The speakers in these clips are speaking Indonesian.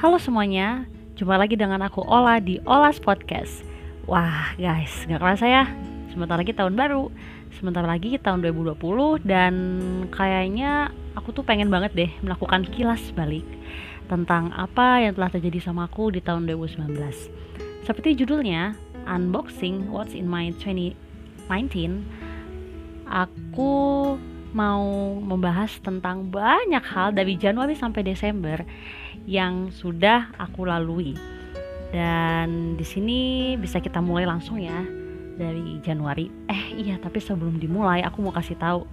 Halo semuanya, jumpa lagi dengan aku Ola di Ola's Podcast. Wah guys, gak kerasa ya, sebentar lagi tahun baru. Sebentar lagi tahun 2020 dan kayaknya aku tuh pengen banget deh melakukan kilas balik Tentang apa yang telah terjadi sama aku di tahun 2019 Seperti judulnya, Unboxing What's in My 2019 Aku mau membahas tentang banyak hal dari Januari sampai Desember yang sudah aku lalui. Dan di sini bisa kita mulai langsung ya dari Januari. Eh iya, tapi sebelum dimulai aku mau kasih tahu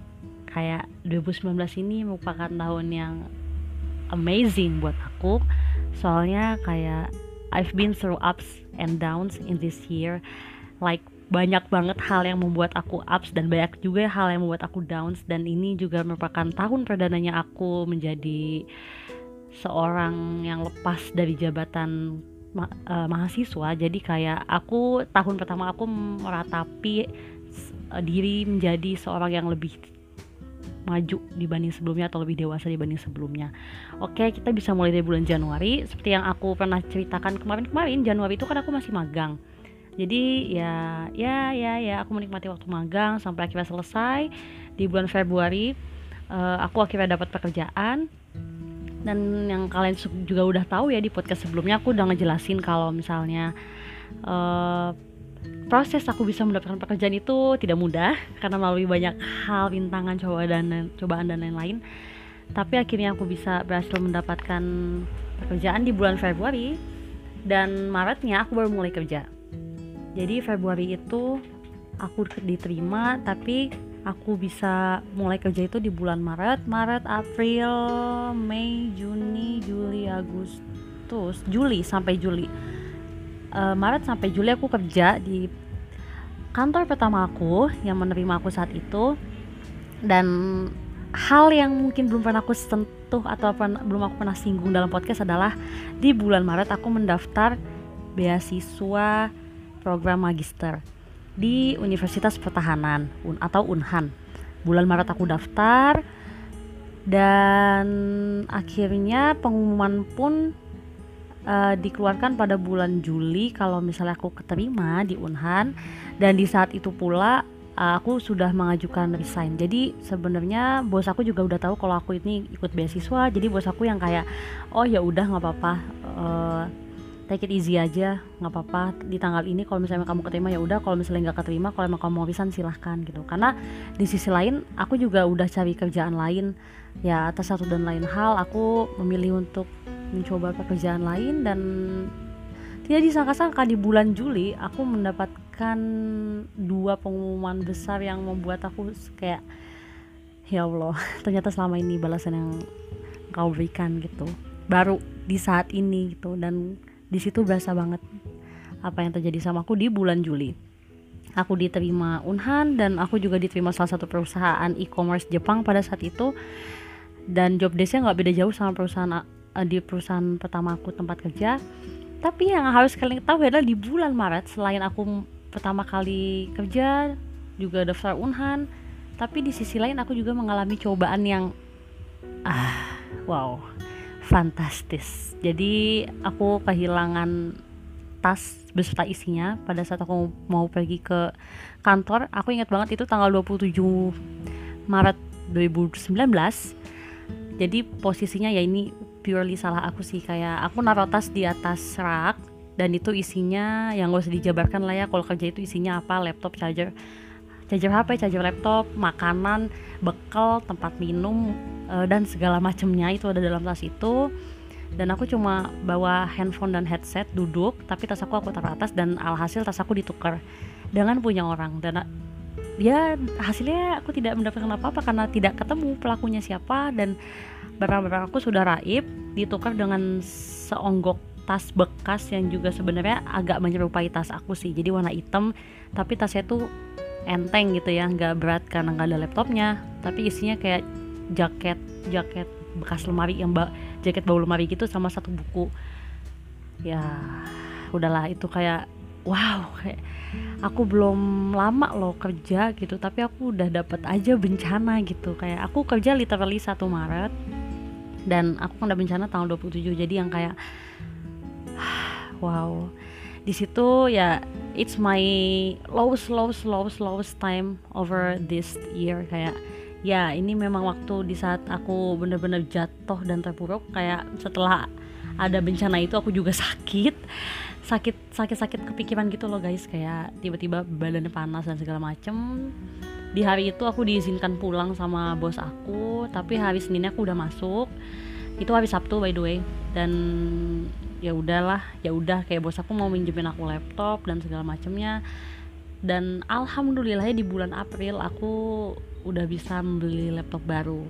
kayak 2019 ini merupakan tahun yang amazing buat aku. Soalnya kayak I've been through ups and downs in this year. Like banyak banget hal yang membuat aku ups dan banyak juga hal yang membuat aku downs dan ini juga merupakan tahun perdananya aku menjadi seorang yang lepas dari jabatan ma uh, mahasiswa jadi kayak aku tahun pertama aku meratapi uh, diri menjadi seorang yang lebih maju dibanding sebelumnya atau lebih dewasa dibanding sebelumnya. Oke, kita bisa mulai dari bulan Januari. Seperti yang aku pernah ceritakan kemarin-kemarin, Januari itu kan aku masih magang. Jadi ya, ya, ya, ya, aku menikmati waktu magang sampai akhirnya selesai di bulan Februari. Uh, aku akhirnya dapat pekerjaan dan yang kalian juga udah tahu ya di podcast sebelumnya aku udah ngejelasin kalau misalnya uh, proses aku bisa mendapatkan pekerjaan itu tidak mudah karena melalui banyak hal rintangan coba dan cobaan dan lain-lain. Tapi akhirnya aku bisa berhasil mendapatkan pekerjaan di bulan Februari dan Maretnya aku baru mulai kerja. Jadi Februari itu aku diterima tapi aku bisa mulai kerja itu di bulan Maret, Maret, April, Mei, Juni, Juli, Agustus, Juli sampai Juli. Uh, Maret sampai Juli aku kerja di kantor pertama aku yang menerima aku saat itu dan hal yang mungkin belum pernah aku sentuh atau pernah, belum aku pernah singgung dalam podcast adalah di bulan Maret aku mendaftar beasiswa program magister di Universitas Pertahanan atau Unhan. Bulan Maret aku daftar dan akhirnya pengumuman pun uh, dikeluarkan pada bulan Juli kalau misalnya aku keterima di Unhan dan di saat itu pula uh, aku sudah mengajukan resign. Jadi sebenarnya bos aku juga udah tahu kalau aku ini ikut beasiswa. Jadi bos aku yang kayak oh ya udah nggak apa-apa. Uh, take it easy aja nggak apa-apa. Di tanggal ini kalau misalnya kamu keterima ya udah. Kalau misalnya nggak keterima kalau emang kamu mau resign silahkan gitu. Karena di sisi lain aku juga udah cari kerjaan lain. Ya atas satu dan lain hal aku memilih untuk mencoba pekerjaan lain dan tidak disangka-sangka di bulan Juli aku mendapatkan dua pengumuman besar yang membuat aku kayak ya Allah ternyata selama ini balasan yang kau berikan gitu. Baru di saat ini gitu. Dan di situ berasa banget apa yang terjadi sama aku di bulan Juli. Aku diterima Unhan dan aku juga diterima salah satu perusahaan e-commerce Jepang pada saat itu. Dan job desknya nggak beda jauh sama perusahaan uh, di perusahaan pertama aku tempat kerja. Tapi yang harus kalian tahu adalah di bulan Maret selain aku pertama kali kerja juga daftar Unhan tapi di sisi lain aku juga mengalami cobaan yang ah wow fantastis. Jadi aku kehilangan tas beserta isinya. Pada saat aku mau pergi ke kantor aku ingat banget itu tanggal 27 Maret 2019 jadi posisinya ya ini purely salah aku sih. Kayak aku naruh tas di atas rak dan itu isinya yang gak usah dijabarkan lah ya. Kalau kerja itu isinya apa? Laptop charger. Charger HP, charger laptop, makanan, bekal, tempat minum uh, dan segala macamnya itu ada dalam tas itu. Dan aku cuma bawa handphone dan headset duduk, tapi tas aku aku taruh atas dan alhasil tas aku ditukar dengan punya orang. Dan ya hasilnya aku tidak mendapatkan apa-apa karena tidak ketemu pelakunya siapa dan barang-barang aku sudah raib ditukar dengan seonggok tas bekas yang juga sebenarnya agak menyerupai tas aku sih. Jadi warna hitam tapi tasnya tuh enteng gitu ya nggak berat karena nggak ada laptopnya. Tapi isinya kayak jaket jaket bekas lemari yang ba jaket bau lemari gitu sama satu buku. Ya udahlah itu kayak wow kayak aku belum lama loh kerja gitu tapi aku udah dapat aja bencana gitu. Kayak aku kerja literally satu Maret dan aku kena bencana tanggal 27 jadi yang kayak wow. Di situ ya it's my lowest lowest lowest lowest time over this year kayak ya ini memang waktu di saat aku bener-bener jatuh dan terpuruk kayak setelah ada bencana itu aku juga sakit. Sakit sakit sakit kepikiran gitu loh guys. Kayak tiba-tiba badannya panas dan segala macem. Di hari itu aku diizinkan pulang sama bos aku tapi hari Seninnya aku udah masuk. Itu hari Sabtu by the way. Dan ya udahlah ya udah kayak bos aku mau minjemin aku laptop dan segala macamnya dan alhamdulillah di bulan April aku udah bisa membeli laptop baru.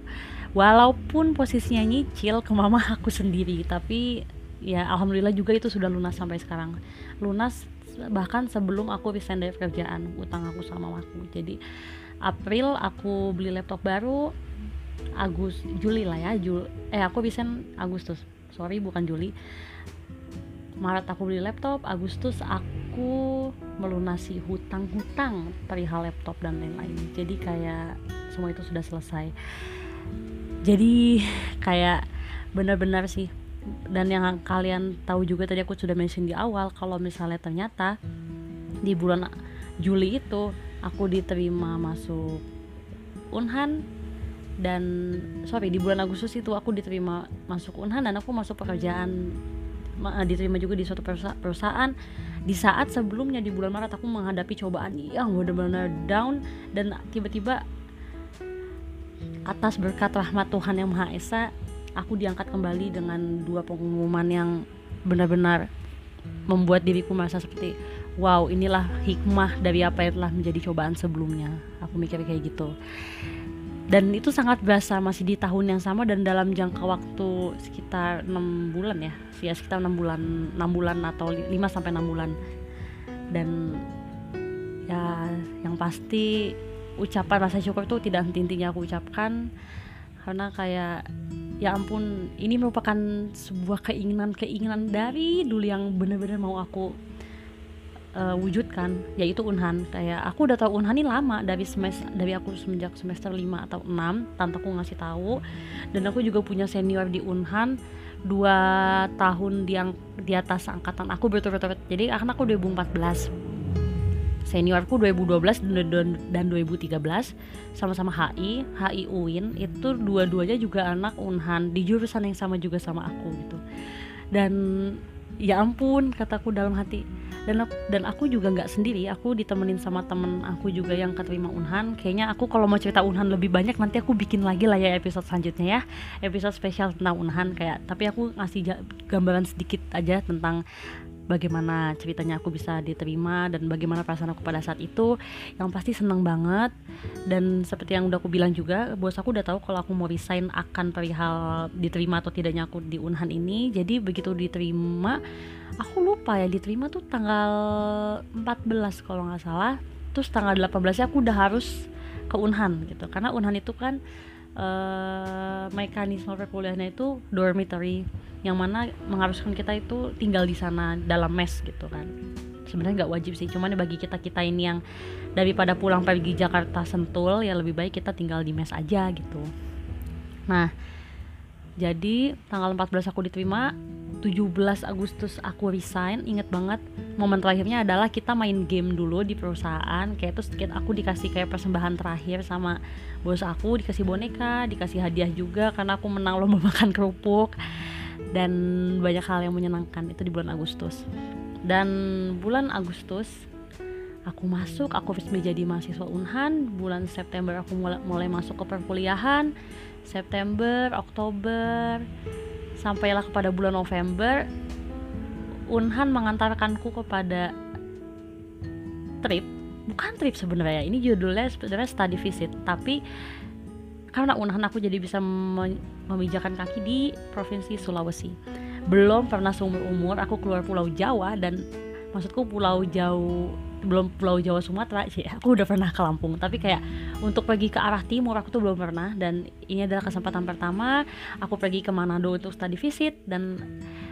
Walaupun posisinya nyicil ke mama aku sendiri tapi ya alhamdulillah juga itu sudah lunas sampai sekarang. Lunas bahkan sebelum aku resign dari kerjaan utang aku sama aku jadi April aku beli laptop baru Agus Juli lah ya Jul eh aku resign Agustus. Sorry bukan Juli. Maret aku beli laptop, Agustus aku melunasi hutang-hutang perihal laptop dan lain-lain. Jadi kayak semua itu sudah selesai. Jadi kayak benar-benar sih dan yang kalian tahu juga tadi aku sudah mention di awal kalau misalnya ternyata di bulan Juli itu aku diterima masuk Unhan dan sorry di bulan Agustus itu aku diterima masuk Unhan dan aku masuk pekerjaan Eh, diterima juga di suatu perusahaan di saat sebelumnya di bulan Maret aku menghadapi cobaan yang benar-benar down dan tiba-tiba atas berkat rahmat Tuhan yang Maha Esa aku diangkat kembali dengan dua pengumuman yang benar-benar membuat diriku merasa seperti wow inilah hikmah dari apa yang telah menjadi cobaan sebelumnya. Aku mikir kayak gitu dan itu sangat berasa masih di tahun yang sama dan dalam jangka waktu sekitar enam bulan ya. Ya sekitar enam bulan enam bulan atau 5 sampai enam bulan. Dan ya yang pasti ucapan rasa syukur itu tidak henti-hentinya aku ucapkan. Karena kayak ya ampun ini merupakan sebuah keinginan-keinginan dari dulu yang benar-benar mau aku uh, wujudkan yaitu Unhan. Kayak aku udah tahu Unhan ini lama dari semester dari aku semenjak semester 5 atau 6 tanteku ngasih tahu. Dan aku juga punya senior di Unhan dua tahun yang di atas angkatan aku berturut-turut. Jadi karena aku 2014 seniorku 2012 dan, dan 2013 sama-sama HI HI UIN itu dua-duanya juga anak Unhan di jurusan yang sama juga sama aku gitu. Dan ya ampun kataku dalam hati dan aku, dan aku juga nggak sendiri. Aku ditemenin sama temen aku juga yang keterima unhan. Kayaknya aku kalau mau cerita unhan lebih banyak nanti aku bikin lagi lah ya episode selanjutnya ya. Episode spesial tentang unhan kayak tapi aku ngasih gambaran sedikit aja tentang bagaimana ceritanya aku bisa diterima dan bagaimana perasaan aku pada saat itu yang pasti seneng banget. Dan seperti yang udah aku bilang juga bos aku udah tahu kalau aku mau resign akan perihal diterima atau tidaknya aku di Unhan ini. Jadi begitu diterima aku lupa ya diterima tuh tanggal 14 kalau nggak salah. Terus tanggal 18 nya aku udah harus ke Unhan gitu. Karena Unhan itu kan uh, mekanisme perkuliahannya itu dormitory yang mana mengharuskan kita itu tinggal di sana dalam mes gitu kan. Sebenarnya nggak wajib sih cuman bagi kita kita ini yang daripada pulang pergi Jakarta Sentul ya lebih baik kita tinggal di mes aja gitu. Nah jadi tanggal 14 aku diterima 17 Agustus aku resign inget banget momen terakhirnya adalah kita main game dulu di perusahaan kayak terus aku dikasih kayak persembahan terakhir sama bos aku dikasih boneka dikasih hadiah juga karena aku menang lomba makan kerupuk dan banyak hal yang menyenangkan itu di bulan Agustus. Dan bulan Agustus aku masuk aku resmi jadi mahasiswa Unhan bulan September aku mulai, mulai masuk ke perkuliahan September Oktober sampailah kepada bulan November Unhan mengantarkanku kepada trip. Bukan trip sebenarnya ini judulnya sebenarnya study visit. Tapi karena unahan aku jadi bisa memijakan kaki di provinsi Sulawesi. Belum pernah seumur umur aku keluar pulau Jawa dan maksudku pulau jauh belum pulau Jawa Sumatera sih. Aku udah pernah ke Lampung tapi kayak untuk pergi ke arah timur aku tuh belum pernah. Dan ini adalah kesempatan pertama aku pergi ke Manado untuk study visit. Dan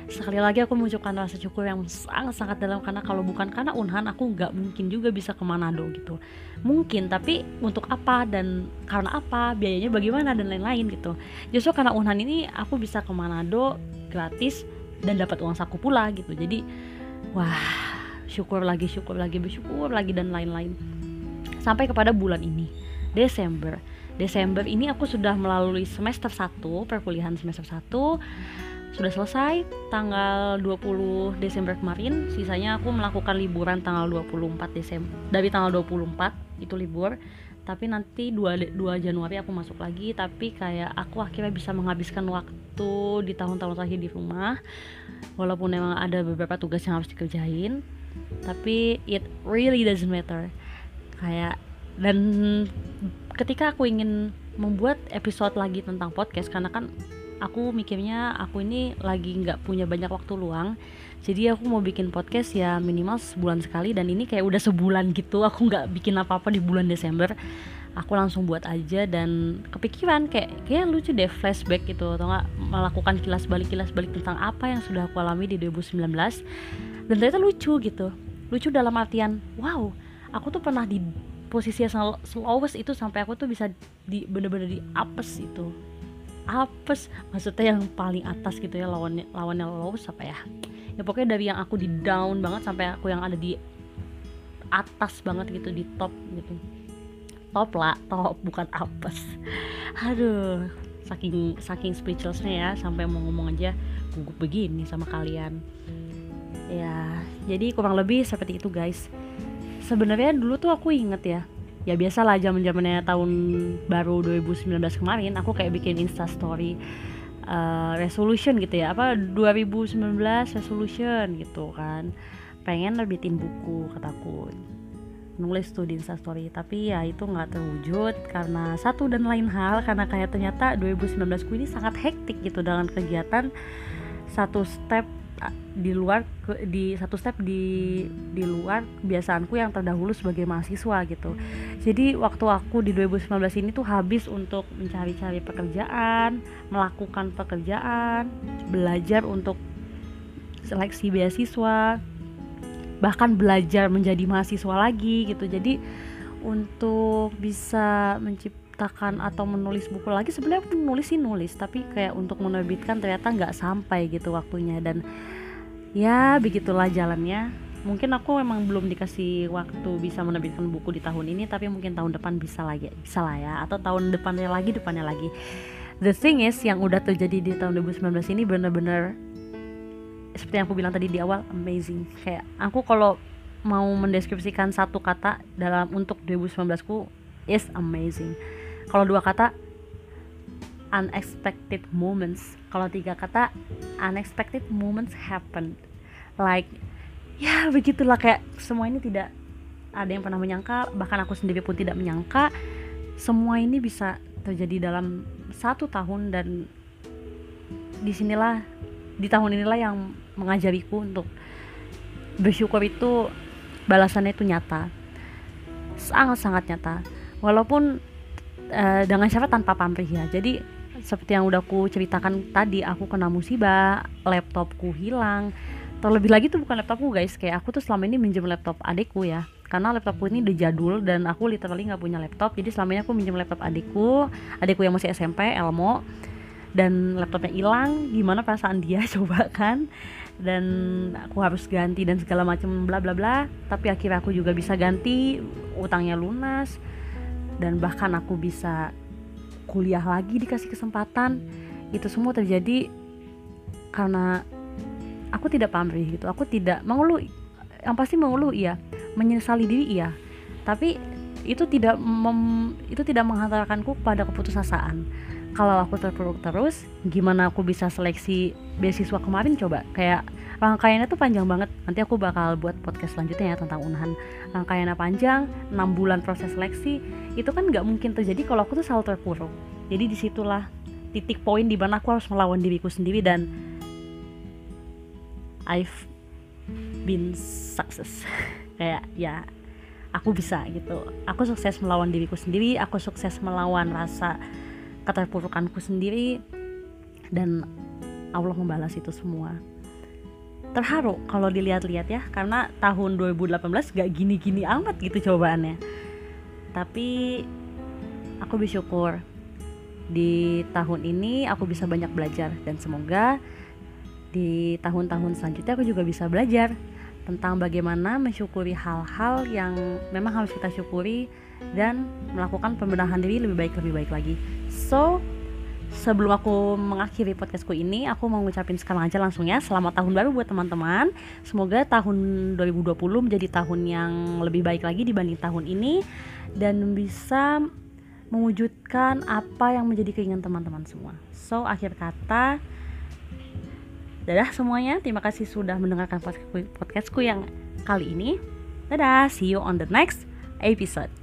sekali lagi aku mengucapkan rasa syukur yang sangat-sangat dalam karena kalau bukan karena Unhan aku nggak mungkin juga bisa ke Manado gitu. Mungkin tapi untuk apa dan karena apa biayanya bagaimana dan lain-lain gitu. Justru karena Unhan ini aku bisa ke Manado gratis dan dapat uang saku pula gitu. Jadi wah syukur lagi syukur lagi bersyukur lagi dan lain-lain. Sampai kepada bulan ini Desember. Desember ini aku sudah melalui semester 1 perkuliahan semester 1 sudah selesai tanggal 20 Desember kemarin. Sisanya aku melakukan liburan tanggal 24 Desember dari tanggal 24 itu libur. Tapi nanti 2, 2 Januari aku masuk lagi. Tapi kayak aku akhirnya bisa menghabiskan waktu di tahun-tahun terakhir di rumah. Walaupun memang ada beberapa tugas yang harus dikerjain tapi it really doesn't matter. Kayak dan ketika aku ingin membuat episode lagi tentang podcast karena kan aku mikirnya aku ini lagi nggak punya banyak waktu luang jadi aku mau bikin podcast ya minimal sebulan sekali dan ini kayak udah sebulan gitu aku nggak bikin apa-apa di bulan Desember aku langsung buat aja dan kepikiran kayak kayak lucu deh flashback gitu atau nggak melakukan kilas balik kilas balik tentang apa yang sudah aku alami di 2019 dan ternyata lucu gitu lucu dalam artian wow aku tuh pernah di posisi yang slowest itu sampai aku tuh bisa di bener-bener di apes itu. Apes maksudnya yang paling atas gitu ya lawannya lawannya lowest apa ya? Ya pokoknya dari yang aku di down banget sampai aku yang ada di atas banget gitu di top gitu top lah top bukan apes. Aduh saking saking speechlessnya ya sampai mau ngomong aja gugup begini sama kalian. Ya jadi kurang lebih seperti itu guys. Sebenarnya dulu tuh aku inget ya ya biasa lah zaman zamannya tahun baru 2019 kemarin aku kayak bikin insta story uh, resolution gitu ya apa 2019 resolution gitu kan. Pengen nerbitin buku kataku nulis tuh di instastory tapi ya itu nggak terwujud karena satu dan lain hal karena kayak ternyata 2019 ku ini sangat hektik gitu dengan kegiatan satu step di luar di satu step di di luar kebiasaanku yang terdahulu sebagai mahasiswa gitu. Jadi waktu aku di 2019 ini tuh habis untuk mencari-cari pekerjaan melakukan pekerjaan belajar untuk seleksi beasiswa bahkan belajar menjadi mahasiswa lagi gitu. Jadi untuk bisa menciptakan atau menulis buku lagi sebenarnya aku nulis sih nulis tapi kayak untuk menerbitkan ternyata nggak sampai gitu waktunya. Dan ya begitulah jalannya. Mungkin aku memang belum dikasih waktu bisa menerbitkan buku di tahun ini tapi mungkin tahun depan bisa lagi bisa lah ya. Atau tahun depannya lagi depannya lagi. The thing is yang udah terjadi di tahun 2019 ini bener-bener seperti yang aku bilang tadi di awal amazing. Kayak aku kalau mau mendeskripsikan satu kata dalam untuk 2019 ku is amazing. Kalau dua kata unexpected moments. Kalau tiga kata unexpected moments happen like ya begitulah kayak semua ini tidak ada yang pernah menyangka bahkan aku sendiri pun tidak menyangka semua ini bisa terjadi dalam satu tahun. Dan di sinilah di tahun inilah yang mengajariku untuk bersyukur itu balasannya itu nyata. Sangat sangat nyata. Walaupun uh, dengan syarat tanpa pamrih ya. Jadi seperti yang udah aku ceritakan tadi aku kena musibah laptopku hilang. Terlebih lagi tuh bukan laptopku guys. Kayak aku tuh selama ini minjem laptop adikku ya. Karena laptopku ini udah jadul dan aku literally nggak punya laptop. Jadi selama ini aku minjem laptop adikku adikku yang masih SMP Elmo dan laptopnya hilang gimana perasaan dia? Coba kan. Dan aku harus ganti dan segala macam bla bla bla. Tapi akhirnya aku juga bisa ganti utangnya lunas. Dan bahkan aku bisa kuliah lagi dikasih kesempatan. Itu semua terjadi karena aku tidak pamrih gitu. Aku tidak mengeluh yang pasti mengeluh iya. Menyesali diri iya. Tapi itu tidak mem, itu tidak menghantarkanku pada keputusasaan kalau aku terpuruk terus gimana aku bisa seleksi beasiswa kemarin coba? Kayak rangkaiannya tuh panjang banget. Nanti aku bakal buat podcast selanjutnya ya tentang unahan. Rangkaiannya panjang 6 bulan proses seleksi itu kan nggak mungkin terjadi kalau aku tuh selalu terpuruk. Jadi di situlah titik poin di mana aku harus melawan diriku sendiri dan I've been success. Kayak ya aku bisa gitu. Aku sukses melawan diriku sendiri aku sukses melawan rasa keterpurukanku sendiri dan Allah membalas itu semua terharu kalau dilihat-lihat ya karena tahun 2018 gak gini-gini amat gitu cobaannya tapi aku bersyukur di tahun ini aku bisa banyak belajar dan semoga di tahun-tahun selanjutnya aku juga bisa belajar tentang bagaimana mensyukuri hal-hal yang memang harus kita syukuri dan melakukan pembenahan diri lebih baik lebih baik lagi. So, sebelum aku mengakhiri podcastku ini, aku mau ngucapin sekarang aja langsung ya selamat tahun baru buat teman-teman. Semoga tahun 2020 menjadi tahun yang lebih baik lagi dibanding tahun ini dan bisa mewujudkan apa yang menjadi keinginan teman-teman semua. So, akhir kata Dadah semuanya, terima kasih sudah mendengarkan podcastku yang kali ini. Dadah, see you on the next episode.